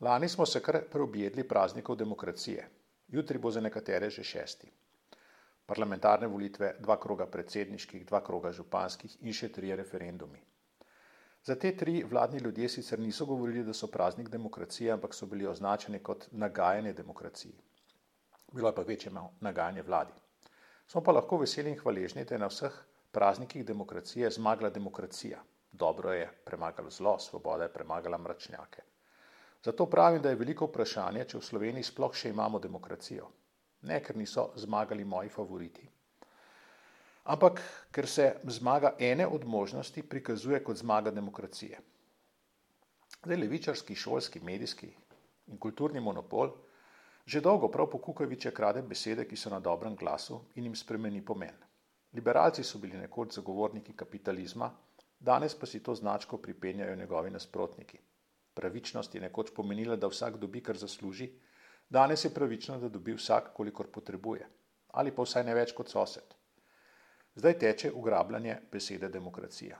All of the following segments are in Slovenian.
Lani smo se kar preobjedli praznikov demokracije, jutri bo za nekatere že šesti. Parlamentarne volitve, dva kroga predsedniških, dva kroga županskih in še trije referendumi. Za te tri vladni ljudje sicer niso govorili, da so praznik demokracije, ampak so bili označeni kot nagajanje demokraciji. Bilo je pa večjemu nagajanje vladi. Smo pa lahko veseli in hvaležni, da je na vseh praznikih demokracije zmagala demokracija. Dobro je premagalo zlo, svoboda je premagala mračnjake. Zato pravim, da je veliko vprašanje, če v Sloveniji sploh še imamo demokracijo. Ne, ker niso zmagali moji favoriti. Ampak, ker se zmaga ene od možnosti prikazuje kot zmaga demokracije. Zdaj, levičarski, šolski, medijski in kulturni monopol že dolgo prav po Kukoviče krade besede, ki so na dobrem glasu in jim spremeni pomen. Liberalci so bili nekoč zagovorniki kapitalizma, danes pa si to značko pripenjajo njegovi nasprotniki. Pravičnost je nekoč pomenila, da vsak dobi, kar zasluži, danes je pravično, da dobi vsak, kolikor potrebuje, ali pa vsaj ne več kot sosed. Zdaj teče ugrabljanje besede demokracija.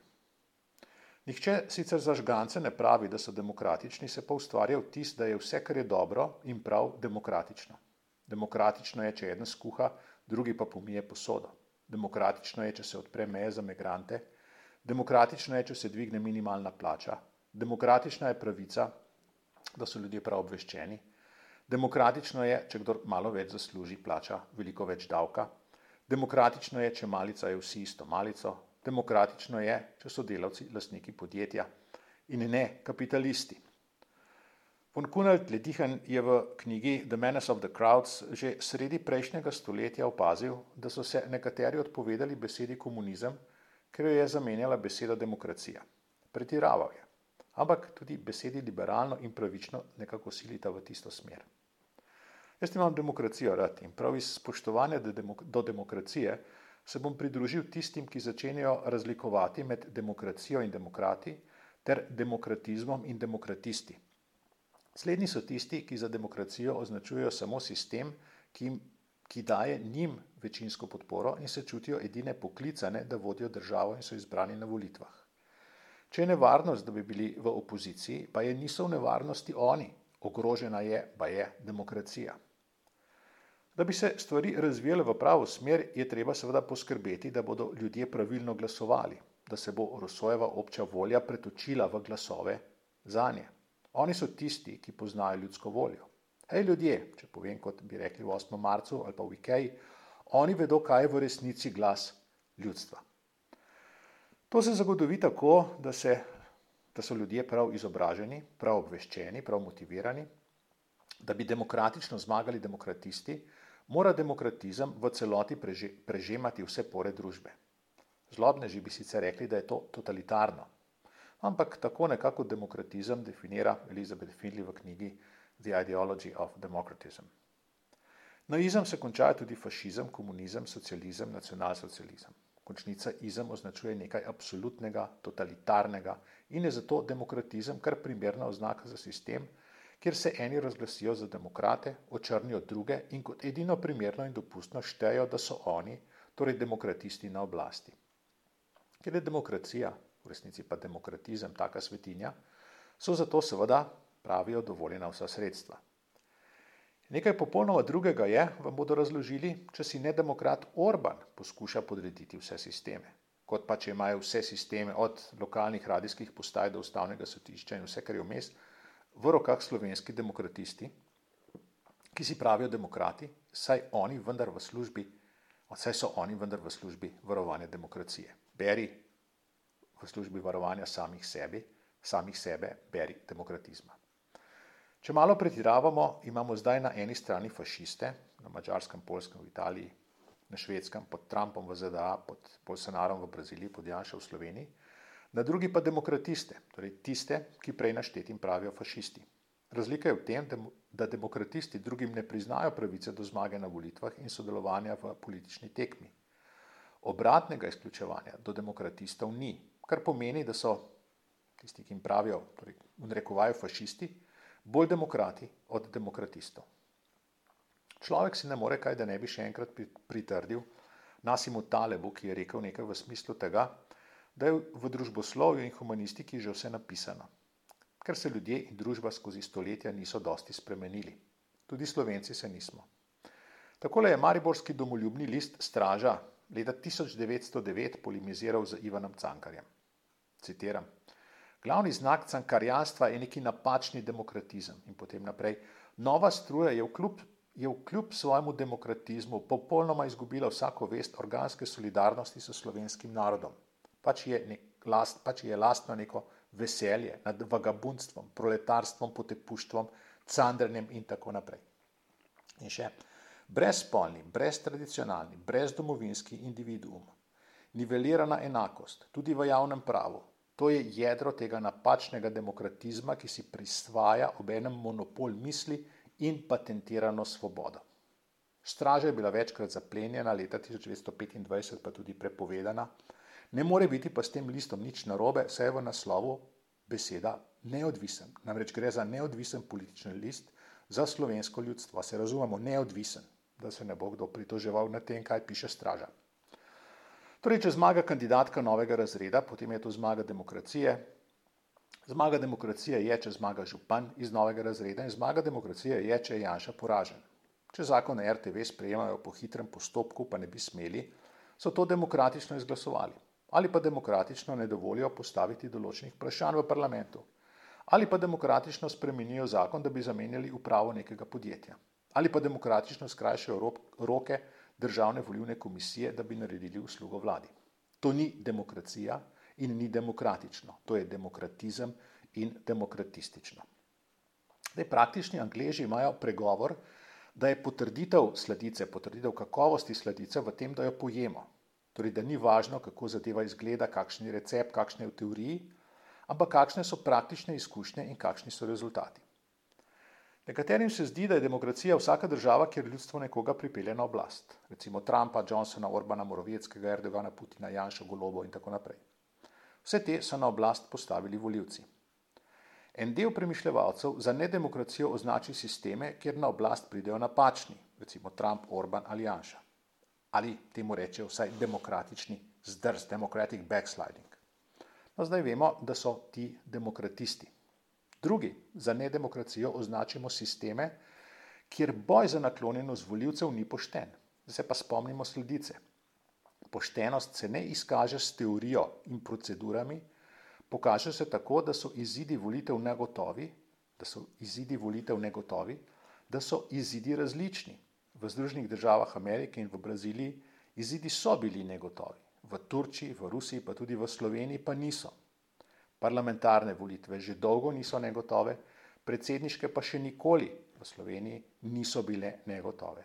Nihče sicer za žgance ne pravi, da so demokratični, se pa ustvarja vtis, da je vse, kar je dobro in prav, demokratično. Demokratično je, če eden skuha, drugi pa pomije posodo. Demokratično je, če se odpre meje za migrante. Demokratično je, če se dvigne minimalna plača, Demokratična je pravica, da so ljudje prav obveščeni. Demokratično je, če kdo malo več zasluži, plača veliko več davka. Demokratično je, če malica je vsi isto malico. Demokratično je, če so delavci lastniki podjetja in ne kapitalisti. Von Kunald Ledihan je v knjigi The Menace of the Crowds že sredi prejšnjega stoletja opazil, da so se nekateri odpovedali besedi komunizem, ker jo je zamenjala beseda demokracija. Pretiraval je ampak tudi besedi liberalno in pravično nekako silita v tisto smer. Jaz imam demokracijo rad in prav iz spoštovanja do demokracije se bom pridružil tistim, ki začenjajo razlikovati med demokracijo in demokrati ter demokratizmom in demokratisti. Slednji so tisti, ki za demokracijo označujejo samo sistem, ki, jim, ki daje njim večinsko podporo in se čutijo edine poklicane, da vodijo državo in so izbrani na volitvah. Če je nevarnost, da bi bili v opoziciji, pa je niso v nevarnosti oni, ogrožena je, pa je demokracija. Da bi se stvari razvijale v pravo smer, je treba seveda poskrbeti, da bodo ljudje pravilno glasovali, da se bo Rosojeva obča volja pretočila v glasove za nje. Oni so tisti, ki poznajo ljudsko voljo. Hej ljudje, če povem, kot bi rekli v 8. marcu ali pa v Ikeji, oni vedo, kaj je v resnici glas ljudstva. To se zagotovi tako, da, se, da so ljudje prav izobraženi, prav obveščeni, prav motivirani. Da bi demokratično zmagali demokratisti, mora demokratizem v celoti preže, prežemati vse pore družbe. Zlobneži bi sicer rekli, da je to totalitarno. Ampak tako nekako demokratizem definira Elizabeth Finley v knjigi The Ideology of Democratism. Na izem se končajo tudi fašizem, komunizem, socializem, nacionalsocializem. Končnica izem označuje nekaj absolutnega, totalitarnega in je zato demokratizem kar primerna oznaka za sistem, kjer se eni razglasijo za demokrate, očrnijo druge in kot edino primerno in dopustno štejo, da so oni, torej demokratisti na oblasti. Ker je demokracija, v resnici pa demokratizem, taka svetinja, so zato seveda pravijo dovoljena vsa sredstva. Nekaj popolnoma drugega je, vam bodo razložili, če si nedemokrat Orban poskuša podrediti vse sisteme. Kot pa če imajo vse sisteme, od lokalnih radijskih postaj do ustavnega sodišča in vse, kar je vmes, v rokah slovenski demokratisti, ki si pravijo demokrati, saj, oni vendar v službi, saj so oni vendar v službi varovanja demokracije. Beri v službi varovanja samih, sebi, samih sebe, beri demokratizma. Če malo pretiravamo, imamo zdaj na eni strani fašiste, na mačarskem, polskem, v Italiji, na švedskem, pod Trumpom v ZDA, pod Bolsonarom v Braziliji, pod Janšo v Sloveniji, na drugi pa demokratiste, torej tiste, ki prej naštetim pravijo fašisti. Razlika je v tem, da demokratisti drugim ne priznajo pravice do zmage na volitvah in sodelovanja v politični tekmi. Obratnega izključevanja do demokratistov ni, kar pomeni, da so tisti, ki jim pravijo, torej, rekovajo fašisti, bolj demokrati od demokratistov. Človek si ne more kaj, da ne bi še enkrat pritrdil Nasimu Talebu, ki je rekel nekaj v smislu tega, da je v družboslovju in humanistiki že vse napisano. ker se ljudje in družba skozi stoletja niso dosti spremenili. Tudi slovenci se nismo. Takole je Mariborski domoljubni list Straža leta 1909 polemiziral z Ivanom Cankarjem. Citiram. Glavni znak cankarjanstva je neki napačni demokratizem in potem naprej. Nova struja je v kljub, je v kljub svojemu demokratizmu popolnoma izgubila vsako vest organske solidarnosti s slovenskim narodom. Pač je, nek, last, pač je lastno neko veselje nad vagabundstvom, proletarstvom, potepuštvom, candrnjem in tako naprej. In še, brezpolni, breztradicionalni, brezdomovinski individuum, nivelirana enakost, tudi v javnem pravu, to je jedro tega napačnega demokratizma, ki si prisvaja ob enem monopol misli in patentirano svobodo. Straža je bila večkrat zaplenjena, leta 1925 pa tudi prepovedana, ne more biti pa s tem listom nič narobe, saj je v naslovu beseda neodvisen. Namreč gre za neodvisen politični list za slovensko ljudstvo. Se razumemo, neodvisen, da se ne bo kdo pritoževal na tem, kaj piše straža. Torej, če zmaga kandidatka novega razreda, potem je to zmaga demokracije. Zmaga demokracije je, če zmaga župan iz novega razreda in zmaga demokracije je, če je Janša poražen. Če zakon RTV sprejemajo po hitrem postopku, pa ne bi smeli, so to demokratično izglasovali. Ali pa demokratično ne dovolijo postaviti določenih vprašanj v parlamentu. Ali pa demokratično spremenijo zakon, da bi zamenjali upravo nekega podjetja ali pa demokratično skrajšajo roke državne volivne komisije, da bi naredili uslugo vladi. To ni demokracija in ni demokratično, to je demokratizem in demokratistično. Zdaj, praktični angleži imajo pregovor, da je potrditev sladice, potrditev kakovosti sladice v tem, da jo pojemo. Torej, da ni važno, kako zadeva izgleda, kakšen je recept, kakšen je v teoriji, ampak kakšne so praktične izkušnje in kakšni so rezultati. Nekaterim se zdi, da je demokracija vsaka država, kjer ljudstvo nekoga pripelje na oblast. Recimo Trumpa, Johnsona, Orbana, Morovjeckega, Erdogana, Putina, Janša, Golobo in tako naprej. Vse te so na oblast postavili voljivci. En del premišljevalcev za nedemokracijo označi sisteme, kjer na oblast pridejo napačni, recimo Trump, Orban ali Janša. Ali temu rečejo vsaj demokratični zdrs, democratic backsliding. No, zdaj vemo, da so ti demokratisti. Drugi za nedemokracijo označimo sisteme, kjer boj za naklonjenost voljivcev ni pošten. Zdaj se pa spomnimo sledice. Poštenost se ne izkaže s teorijo in procedurami, pokaže se tako, da so izidi volitev negotovi, da so izidi volitev negotovi, da so izidi različni. V Združenih državah Amerike in v Braziliji izidi so bili negotovi, v Turčiji, v Rusiji, pa tudi v Sloveniji pa niso. Parlamentarne volitve že dolgo niso negotove, predsedniške pa še nikoli v Sloveniji niso bile negotove.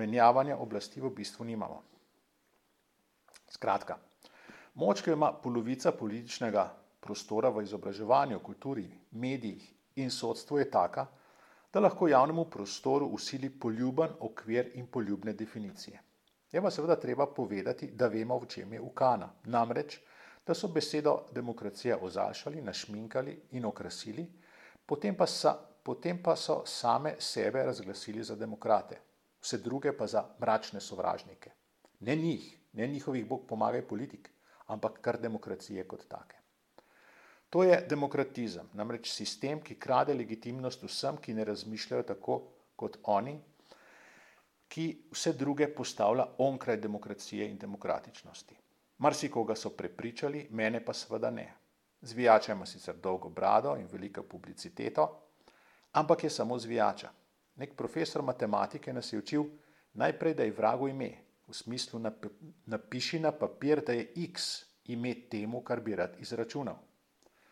Menjavanja oblasti v bistvu nimamo. Skratka, moč, ki jo ima polovica političnega prostora v izobraževanju, kulturi, medijih in sodstvu, je taka, da lahko javnemu prostoru usili poljuben okvir in poljubne definicije. Je pa seveda treba povedati, da vemo, v čem je ukana. Namreč, da so besedo demokracija ozašali, našminkali in okrasili, potem pa, sa, potem pa so same sebe razglasili za demokrate, vse druge pa za mračne sovražnike. Ne njih, ne njihovih bog pomagaj politik, ampak kar demokracije kot take. To je demokratizem, namreč sistem, ki krade legitimnost vsem, ki ne razmišljajo tako kot oni, ki vse druge postavlja onkraj demokracije in demokratičnosti. Marsikoga so prepričali, mene pa seveda ne. Zvijača ima sicer dolgo brado in veliko publiciteto, ampak je samo zvijača. Nek profesor matematike nas je učil najprej, da je vragu ime, v smislu napiši na papir, da je x ime temu, kar bi rad izračunal.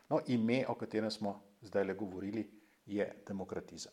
No, ime, o katerem smo zdaj le govorili, je demokratizem.